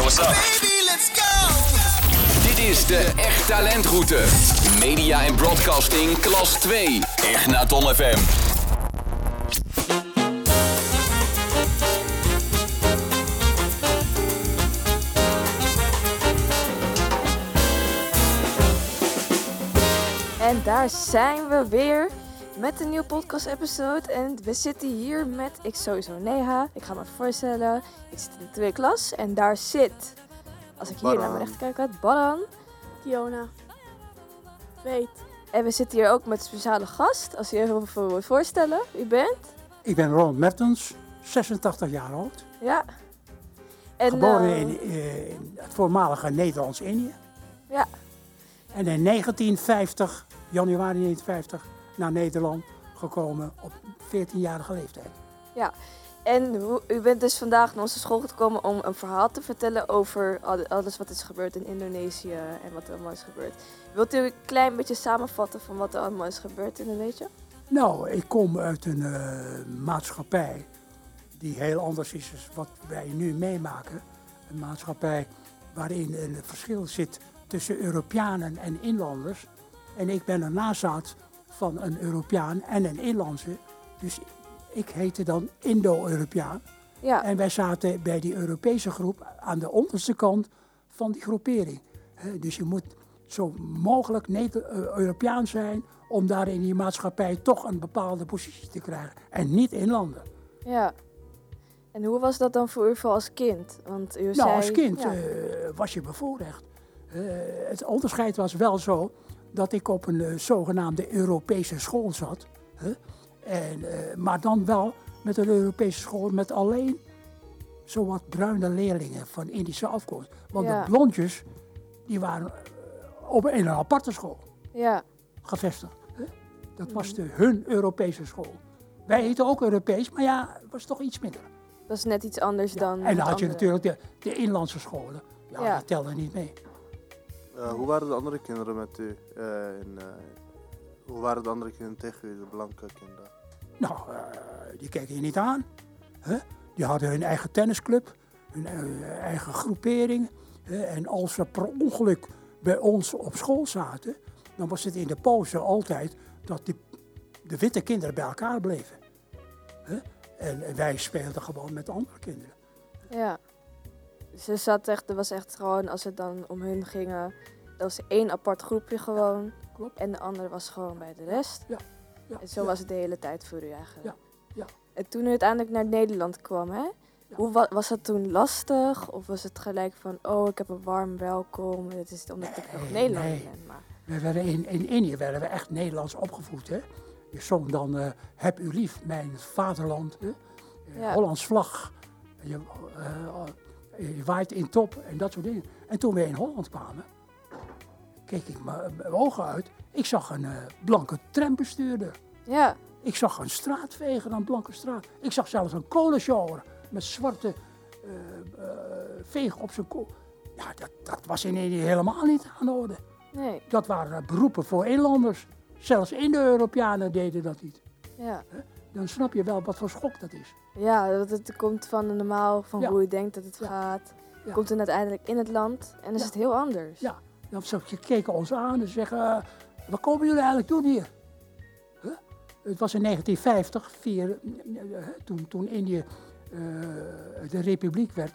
Yo, what's up? Baby, let's go. Dit is de Echt Talentroute. Media en broadcasting klas 2. Egnaton FM. En daar zijn we weer met een nieuwe podcast-episode. En we zitten hier met, ik sowieso Neha. Ik ga me voorstellen. Ik zit in de tweede klas en daar zit, als ik hier naar mijn rechter kijk, uit Baran. Kiona. Weet. En we zitten hier ook met een speciale gast. Als je je even wil voorstellen, wie bent. Ik ben Ronald Mertens, 86 jaar oud. Ja. En, geboren eh, in, eh, in het voormalige Nederlands-Indië. Ja. En in 1950, januari 1950, naar Nederland gekomen op 14-jarige leeftijd. En hoe- u bent dus vandaag naar onze school gekomen om een verhaal te vertellen over al- alles wat is gebeurd in Indonesië en wat er allemaal is gebeurd. Wilt u een klein beetje samenvatten van wat er allemaal is gebeurd in Indonesië? Nou, ik kom uit een eh, maatschappij die heel anders is dan wat wij nu meemaken. Een maatschappij waarin een verschil zit tussen Europeanen en inlanders. En ik ben een nazaat van een Europeaan en een inlandse. Dus ik heette dan Indo-Europeaan. Ja, En wij zaten bij die Europese groep aan de onderste kant van die groepering. Dus je moet zo mogelijk Europeaan zijn om daar in die maatschappij toch een bepaalde positie te krijgen. En niet inlander. ja. En hoe was dat dan voor u voor als kind? Want u Nou, zei... als kind ja. eh, was je bevoorrecht. Eh, het onderscheid was wel zo dat ik op een eh, zogenaamde Europese school zat. hè. En, eh, maar dan wel met een Europese school met alleen zowat bruine leerlingen van Indische afkomst. Want Ja. de blondjes, die waren eh, op in een aparte school ja, gevestigd. hè. Dat was de hun Europese school. Wij heten ook Europees, maar ja, het was toch iets minder. dat is net iets anders dan... En dan had je andere. natuurlijk de, de inlandse scholen. Ja, Ja. die telden niet mee. Eh, hoe waren de andere kinderen met u? eh, in, eh, hoe waren de andere kinderen tegen u, de blanke kinderen? Nou, die keken je niet aan. Hè? Die hadden hun eigen tennisclub, hun eigen groepering. hè. En als ze per ongeluk bij ons op school zaten, dan was het in de pauze altijd dat die, de witte kinderen bij elkaar bleven. En wij speelden gewoon met andere kinderen. Ja. Ze zat echt, er was echt gewoon, als het dan om hun gingen, dat was één apart groepje gewoon. Klopt. En de andere was gewoon bij de rest. Ja, ja, En zo ja. was het de hele tijd voor u eigenlijk. Ja, ja. En toen u uiteindelijk naar Nederland kwam, hè? Hoe wa- was dat toen lastig? Of was het gelijk van, oh, ik heb een warm welkom. Het is omdat ik nog nee. ben. Maar, We werden in, in Indië werden we echt Nederlands opgevoed. Hè? Je zong dan eh, Heb u lief, mijn vaderland. Hè? Hollands vlag. Je, eh, waait in top en dat soort dingen. En toen we in Holland kwamen, keek ik mijn mijn ogen uit. Ik zag een eh, blanke trambestuurder. ja, Ik zag een straatveger, een blanke straat. Ik zag zelfs een kolenshower met zwarte eh eh, veeg op zijn kop. Ja, dat, dat was in Indië helemaal niet aan de orde. nee, Dat waren eh, beroepen voor inlanders. Zelfs Indo-Europeanen deden dat niet. ja. Dan snap je wel wat voor schok dat is. Ja, dat het komt van normaal, van Ja. hoe je denkt dat het Ja. gaat. Ja. Komt dan uiteindelijk in het land en is het heel anders. Ja, dan ze keken ons aan en zeggen, eh, wat komen jullie eigenlijk doen hier? Huh? Het was in 1950, vier, eh, toen, toen Indië eh, de republiek werd,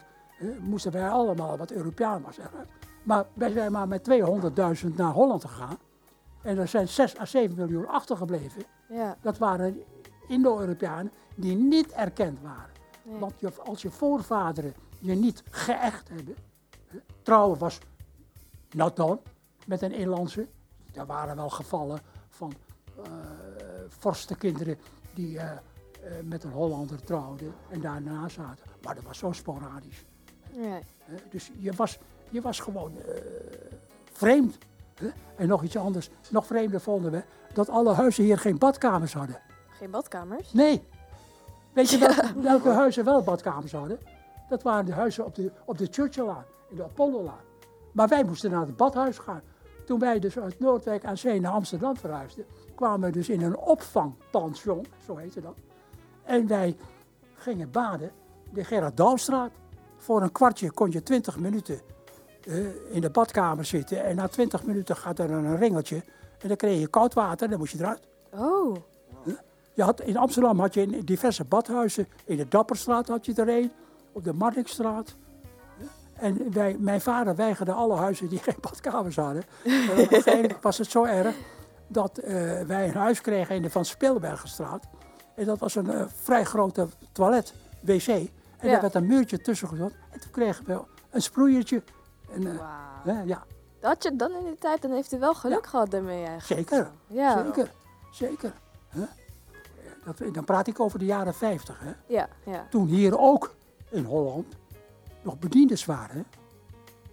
moesten wij allemaal wat Europeaan was. Maar wij zijn maar met 200.000 naar Holland gegaan. En er zijn 6 à 7 miljoen achtergebleven. Ja, Dat waren Indo-Europeanen die niet erkend waren. nee. Want je, als je voorvaderen je niet geëcht hebben. Trouwen was not done met een inlandse. Er waren wel gevallen van eh vorstenkinderen die eh, eh, met een Hollander trouwden en daarna zaten. Maar dat was zo sporadisch. Nee. Dus je was, je was gewoon vreemd. En nog iets anders, nog vreemder vonden we, dat alle huizen hier geen badkamers hadden. Geen badkamers? Nee. Weet je welke, welke huizen wel badkamers hadden? Dat waren de huizen op de, op de Churchilllaan, in de Apollolaan. Maar wij moesten naar het badhuis gaan. Toen wij dus uit Noordwijk aan Zee naar Amsterdam verhuisden, kwamen we dus in een opvangpension, zo heette dat. En wij gingen baden, de Gerard Douwstraat. voor een kwartje kon je 20 minuten eh, in de badkamer zitten. En na 20 minuten gaat er een ringeltje. En dan kreeg je koud water en dan moest je eruit. Oh, Je had, in Amsterdam had je in diverse badhuizen. In de Dapperstraat had je er een. Op de Marnixstraat. En wij, mijn vader weigerde alle huizen die geen badkamers hadden. Maar uiteindelijk was het zo erg dat eh, wij een huis kregen in de Van Speelbergenstraat. En dat was een eh, vrij grote toilet, wc. En Ja. daar werd een muurtje tussen gezet. En toen kregen we een sproeiertje. En, eh, ja, Dat je dan in die tijd, dan heeft u wel geluk gehad daarmee eigenlijk. zeker. Ja, Zeker, zeker. Dat, dan praat ik over de jaren 50. Hè? ja, ja. Toen hier ook in Holland nog bediendes waren.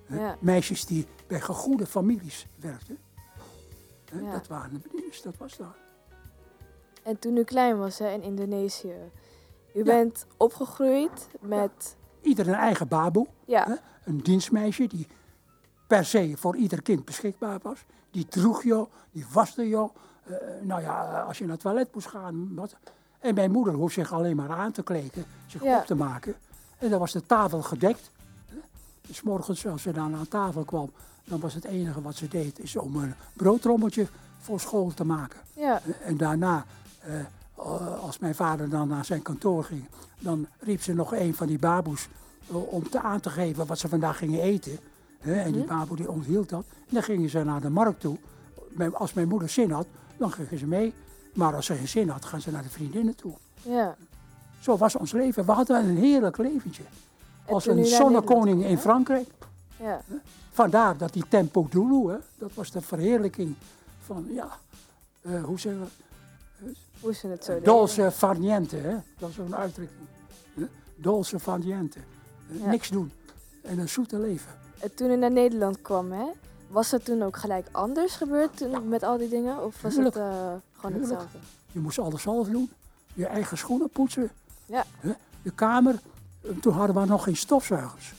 Hè? Ja. Meisjes die bij gegoede families werkten. Hè? Ja. Dat waren de bediendes, dat was daar. En toen u klein was hè, in Indonesië, u bent opgegroeid met, Ieder een eigen baboe. Hè? Een dienstmeisje die per se voor ieder kind beschikbaar was. Die droeg jou, die waste jou. Eh, nou ja, als je naar het toilet moest gaan. Wat. En mijn moeder hoefde zich alleen maar aan te kleden, zich Ja. op te maken. En dan was de tafel gedekt. Dus morgens als ze dan aan tafel kwam, dan was het enige wat ze deed, is om een broodrommeltje voor school te maken. ja, En daarna, eh, eh, als mijn vader dan naar zijn kantoor ging, dan riep ze nog een van die baboes eh, om te aan te geven wat ze vandaag gingen eten. En die baboe die onthield dat. En dan gingen ze naar de markt toe. Als mijn moeder zin had, dan gingen ze mee. Maar als ze geen zin had, gaan ze naar de vriendinnen toe. ja. Zo was ons leven. We hadden een heerlijk leventje. Als een zonnekoning in Frankrijk. ja. Vandaar dat die tempo dulu, hè, dat was de verheerlijking van, ja, eh, hoe zeggen we, Hoe ze het zo deden. Dolce far niente, hè? dat is zo'n uitdrukking. Dolce far niente. Eh, Ja. Niks doen en een zoete leven. En toen u naar Nederland kwam, hè, was het toen ook gelijk anders gebeurd toen, met al die dingen? Of was Tuurlijk. het eh, gewoon Tuurlijk. hetzelfde? Je moest alles zelf doen. Je eigen schoenen poetsen. Ja. De kamer, eh, toen hadden we nog geen stofzuigers.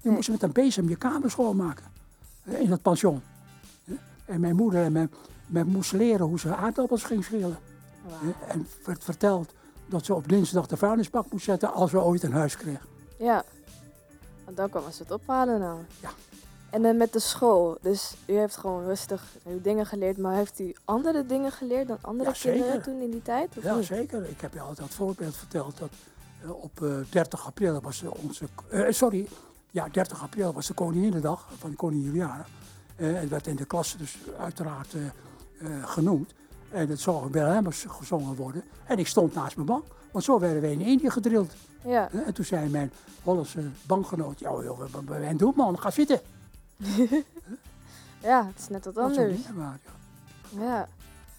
Je moest met een bezem je kamer schoonmaken. In het pension. En mijn moeder en mijn, mijn moest leren hoe ze aardappels ging schillen. En werd verteld dat ze op dinsdag de vuilnisbak moest zetten als we ooit een huis kregen. Ja. Want dan kwam ze het ophalen dan. Ja. En dan met de school. Dus u heeft gewoon rustig uw dingen geleerd. Maar heeft u andere dingen geleerd dan andere Ja, kinderen toen in die tijd? Of Ja, niet? zeker. Ik heb je altijd het voorbeeld verteld dat eh, op eh, 30 april was eh, onze... eh, sorry, ja, 30 april was de Koninginnedag van koningin Juliana. Eh, het werd in de klas dus uiteraard eh, eh, genoemd. En het zou Wilhelmus gezongen worden. En ik stond naast mijn bank. Want zo werden wij in Indië gedrild. Ja. En toen zei mijn Hollandse bankgenoot... Ja, joh, wat ben doen, man? Ga zitten. ja, het is net wat Dat anders. ja. Ja.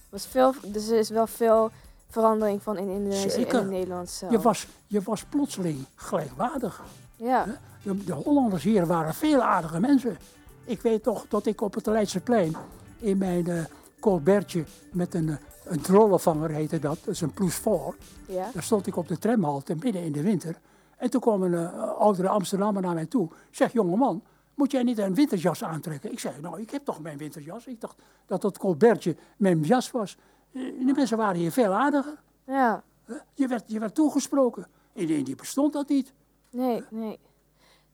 Was veel, dus er is wel veel verandering van in Indonesië en in Nederland zelf. Je was, je was plotseling gelijkwaardig. Ja. De, de Hollanders hier waren veel aardige mensen. Ik weet toch dat ik op het Leidseplein in mijn eh colbertje met een, eh, een trollenvanger heette dat, dat is een plus 4. Ja. Daar stond ik op de tramhalte midden in de winter. En toen kwam een eh, oudere Amsterdammer naar mij toe. Zeg, jongeman, moet jij niet een winterjas aantrekken? Ik zei, nou, ik heb toch mijn winterjas. Ik dacht dat dat colbertje mijn jas was. Eh, De mensen waren hier veel aardiger. Ja. Je werd, je werd toegesproken. In Indië bestond dat niet. Nee, nee.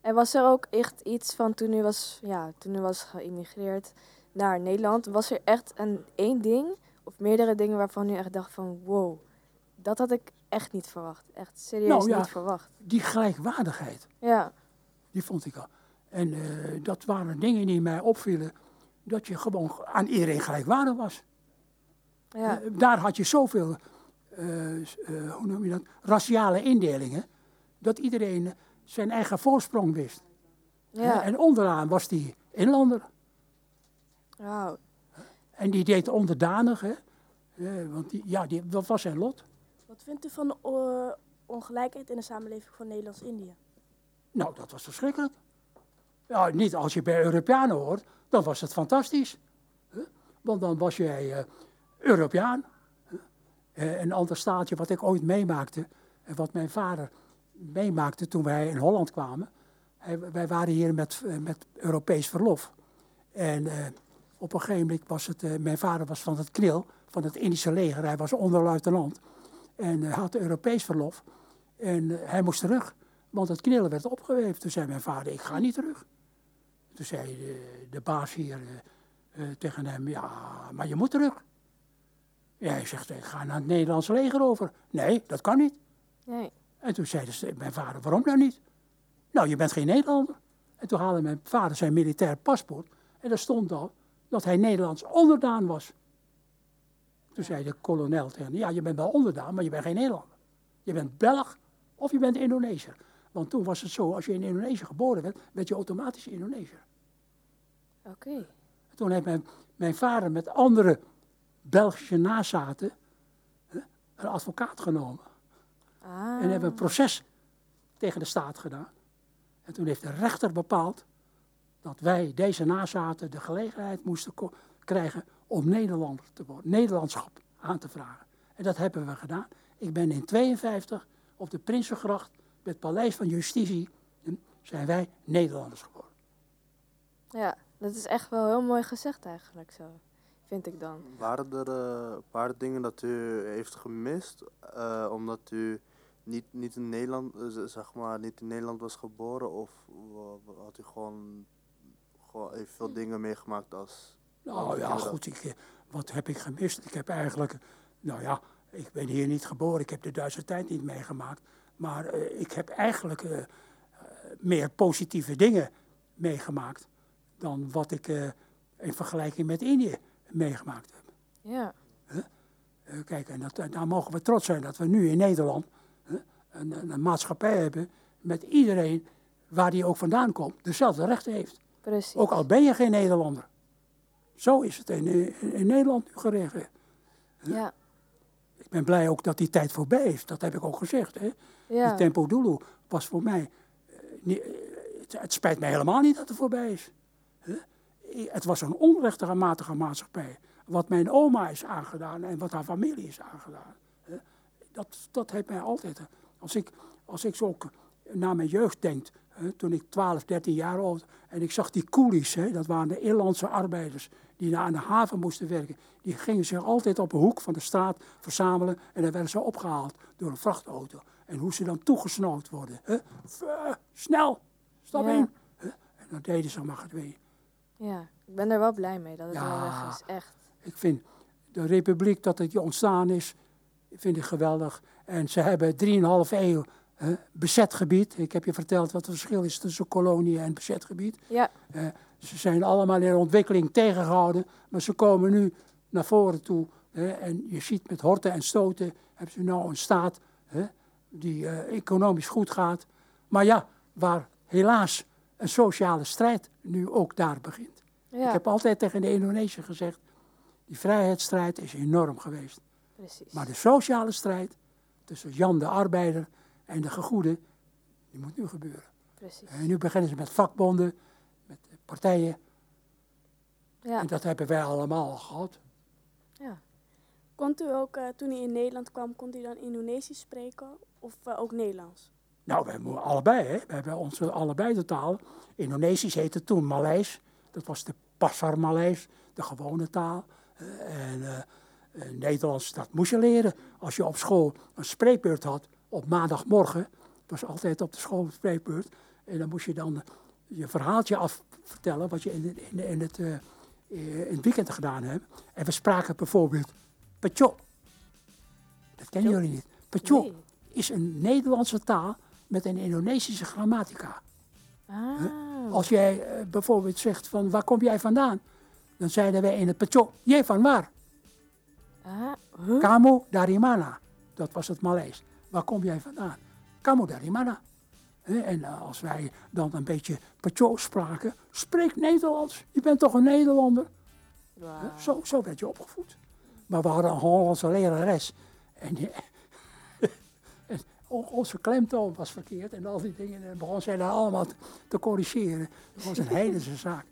En was er ook echt iets van toen u was, ja, toen u was geïmmigreerd naar Nederland, was er echt een één ding of meerdere dingen waarvan u echt dacht van wow, dat had ik echt niet verwacht. Echt serieus Nou, ja. niet verwacht. Die gelijkwaardigheid. Ja, Die vond ik al. En eh, dat waren dingen die mij opvielen. Dat je gewoon aan iedereen gelijkwaardig was. ja, Eh, daar had je zoveel, eh, hoe noem je dat, raciale indelingen. Dat iedereen zijn eigen voorsprong wist. ja. En onderaan was die inlander. Wauw. En die deed onderdanig. Hè? Want die, ja, die, dat was zijn lot. Wat vindt u van de ongelijkheid in de samenleving van Nederlands-Indië? Nou, dat was verschrikkelijk. Ja, niet als je bij Europeanen hoort, dan was het fantastisch. Want dan was jij eh, Europeaan. Eh, een ander staatje wat ik ooit meemaakte, en wat mijn vader meemaakte toen wij in Holland kwamen. Wij waren hier met, eh, met Europees verlof. En eh, op een gegeven moment was het, eh, mijn vader was van het KNIL, van het Indische leger. Hij was onderluitenant en had Europees verlof. En eh, hij moest terug. Want het knillen werd opgeweefd. Toen zei mijn vader, ik ga niet terug. Toen zei de, de baas hier eh, eh, tegen hem, ja, maar je moet terug. Ja, hij zegt, ik ga naar het Nederlandse leger over. Nee, dat kan niet. Nee. En toen zei mijn vader, waarom nou niet? Nou, je bent geen Nederlander. En toen haalde mijn vader zijn militair paspoort. En daar stond al dat hij Nederlands onderdaan was. Toen zei de kolonel tegen hem, ja, je bent wel onderdaan, maar je bent geen Nederlander. Je bent Belg of je bent Indonesiër. Want toen was het zo, als je in Indonesië geboren werd, werd je automatisch Indonesiër. Oké. Toen heeft mijn, mijn vader met andere Belgische nazaten een advocaat genomen. Ah. En hebben een proces tegen de staat gedaan. En toen heeft de rechter bepaald dat wij, deze nazaten, de gelegenheid moesten krijgen om Nederlander te worden, Nederlandschap aan te vragen. En dat hebben we gedaan. Ik ben in 52 op de Prinsengracht, het Paleis van Justitie, zijn wij Nederlanders geworden. Ja, dat is echt wel heel mooi gezegd eigenlijk zo. Vind ik dan. Waren er eh, een paar dingen dat u heeft gemist, eh, omdat u niet, niet, in Nederland, eh, zeg maar, niet in Nederland was geboren? Of had u gewoon, gewoon evenveel dingen meegemaakt als... Nou ja, goed, ik, eh, wat heb ik gemist? Ik heb eigenlijk, nou ja, ik ben hier niet geboren, ik heb de Duitse tijd niet meegemaakt. Maar eh, ik heb eigenlijk eh, meer positieve dingen meegemaakt dan wat ik eh, in vergelijking met Indië meegemaakt heb. Ja. Eh, kijk, en dat, daar mogen we trots zijn dat we nu in Nederland een, een, maatschappij hebben met iedereen, waar die ook vandaan komt, dezelfde rechten heeft. Precies. Ook al ben je geen Nederlander. Zo is het in, in, in Nederland nu geregeld. Ja. Ik ben blij ook dat die tijd voorbij is. Dat heb ik ook gezegd. Hè. Ja. Die Tempo Dulu was voor mij... eh, niet- eh, het, spijt mij helemaal niet dat het voorbij is. I- Het was een onrechtmatige maatschappij. Wat mijn oma is aangedaan en wat haar familie is aangedaan. Dat, dat heeft mij altijd... eh, Als ik, als ik zo naar mijn jeugd denk... toen ik 12, 13 jaar oud... en ik zag die coolies, dat waren de Inlandse arbeiders... die aan de haven moesten werken... die gingen zich altijd op een hoek van de straat verzamelen... en dan werden ze opgehaald door een vrachtauto. En hoe ze dan toegesnauwd worden. Hè? Snel, stap in. Hè? En dan deden ze maar twee. ja. Ik ben er wel blij mee dat het wel weg is. Echt. Ik vind de republiek dat het ontstaan is, vind ik geweldig. En ze hebben 3,5 eeuw hè, bezet gebied. Ik heb je verteld wat het verschil is tussen kolonie en bezet gebied. Ja. Eh, ze zijn allemaal in ontwikkeling tegengehouden, maar ze komen nu naar voren toe. Hè, en je ziet met horten en stoten, hebben ze nou een staat hè, die eh, economisch goed gaat. Maar ja, waar helaas een sociale strijd nu ook daar begint. Ja. Ik heb altijd tegen de Indonesiër gezegd, die vrijheidsstrijd is enorm geweest. Precies. Maar de sociale strijd tussen Jan de arbeider en de gegoede, die moet nu gebeuren. Precies. En nu beginnen ze met vakbonden, met partijen. Ja. En dat hebben wij allemaal al gehad. Kon u ook, eh, toen u in Nederland kwam, kon u dan Indonesisch spreken of eh, ook Nederlands? Nou, we hebben allebei, hè. We hebben onze allebei de taal. Indonesisch heette toen Maleis. Dat was de Pasar Maleis, de gewone taal. Eh, En Nederlands, dat moest je leren. Als je op school een spreekbeurt had op maandagmorgen. Was altijd op de school een spreekbeurt. En dan moest je dan je verhaaltje afvertellen wat je in, in, in, het, in het weekend gedaan hebt. En we spraken bijvoorbeeld Pecho. Dat kennen jullie niet. Pecho Nee. is een Nederlandse taal met een Indonesische grammatica. Ah. Als jij eh, bijvoorbeeld zegt van waar kom jij vandaan? Dan zeiden wij in het Pecho, jij van waar? Ah. Huh? Kamu dari mana? Dat was het Maleis. Waar kom jij vandaan? Kamu dari mana? Hè, En eh, als wij dan een beetje Pecho spraken, spreek Nederlands. Je bent toch een Nederlander? Zo werd je opgevoed. Maar we hadden een Hollandse lerares. En, onze klemtoon was verkeerd en al die dingen. En begon zij daar allemaal te, corrigeren. Dat was een heidense zaak.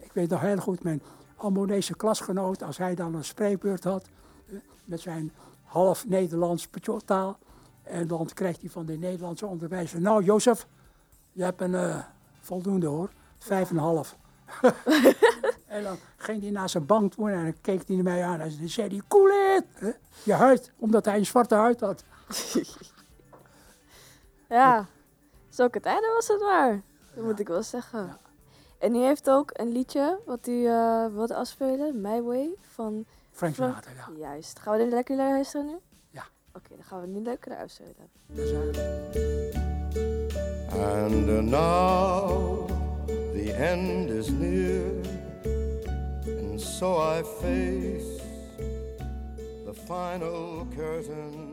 Ik weet nog heel goed, mijn Almonese klasgenoot, als hij dan een spreekbeurt had, eh, met zijn half Nederlands taal. En dan krijgt hij van de Nederlandse onderwijzer, nou Jozef, je hebt een eh, voldoende hoor, vijf en een half. En dan ging hij naar zijn bank toe en dan keek hij mij aan en dan zei hij, Kool-Aid, hè, je huid, omdat hij een zwarte huid had. Ja. Zulke tijden was het maar. Dat moet ik wel zeggen. Ja. En hij heeft ook een liedje wat hij eh, wilde afspelen. My Way van... Frank Sinatra, ja. Juist. Gaan we er lekker naar luisteren nu? Ja. Oké, dan gaan we nu lekker naar And uh, now the end is near, and so I face the final curtain.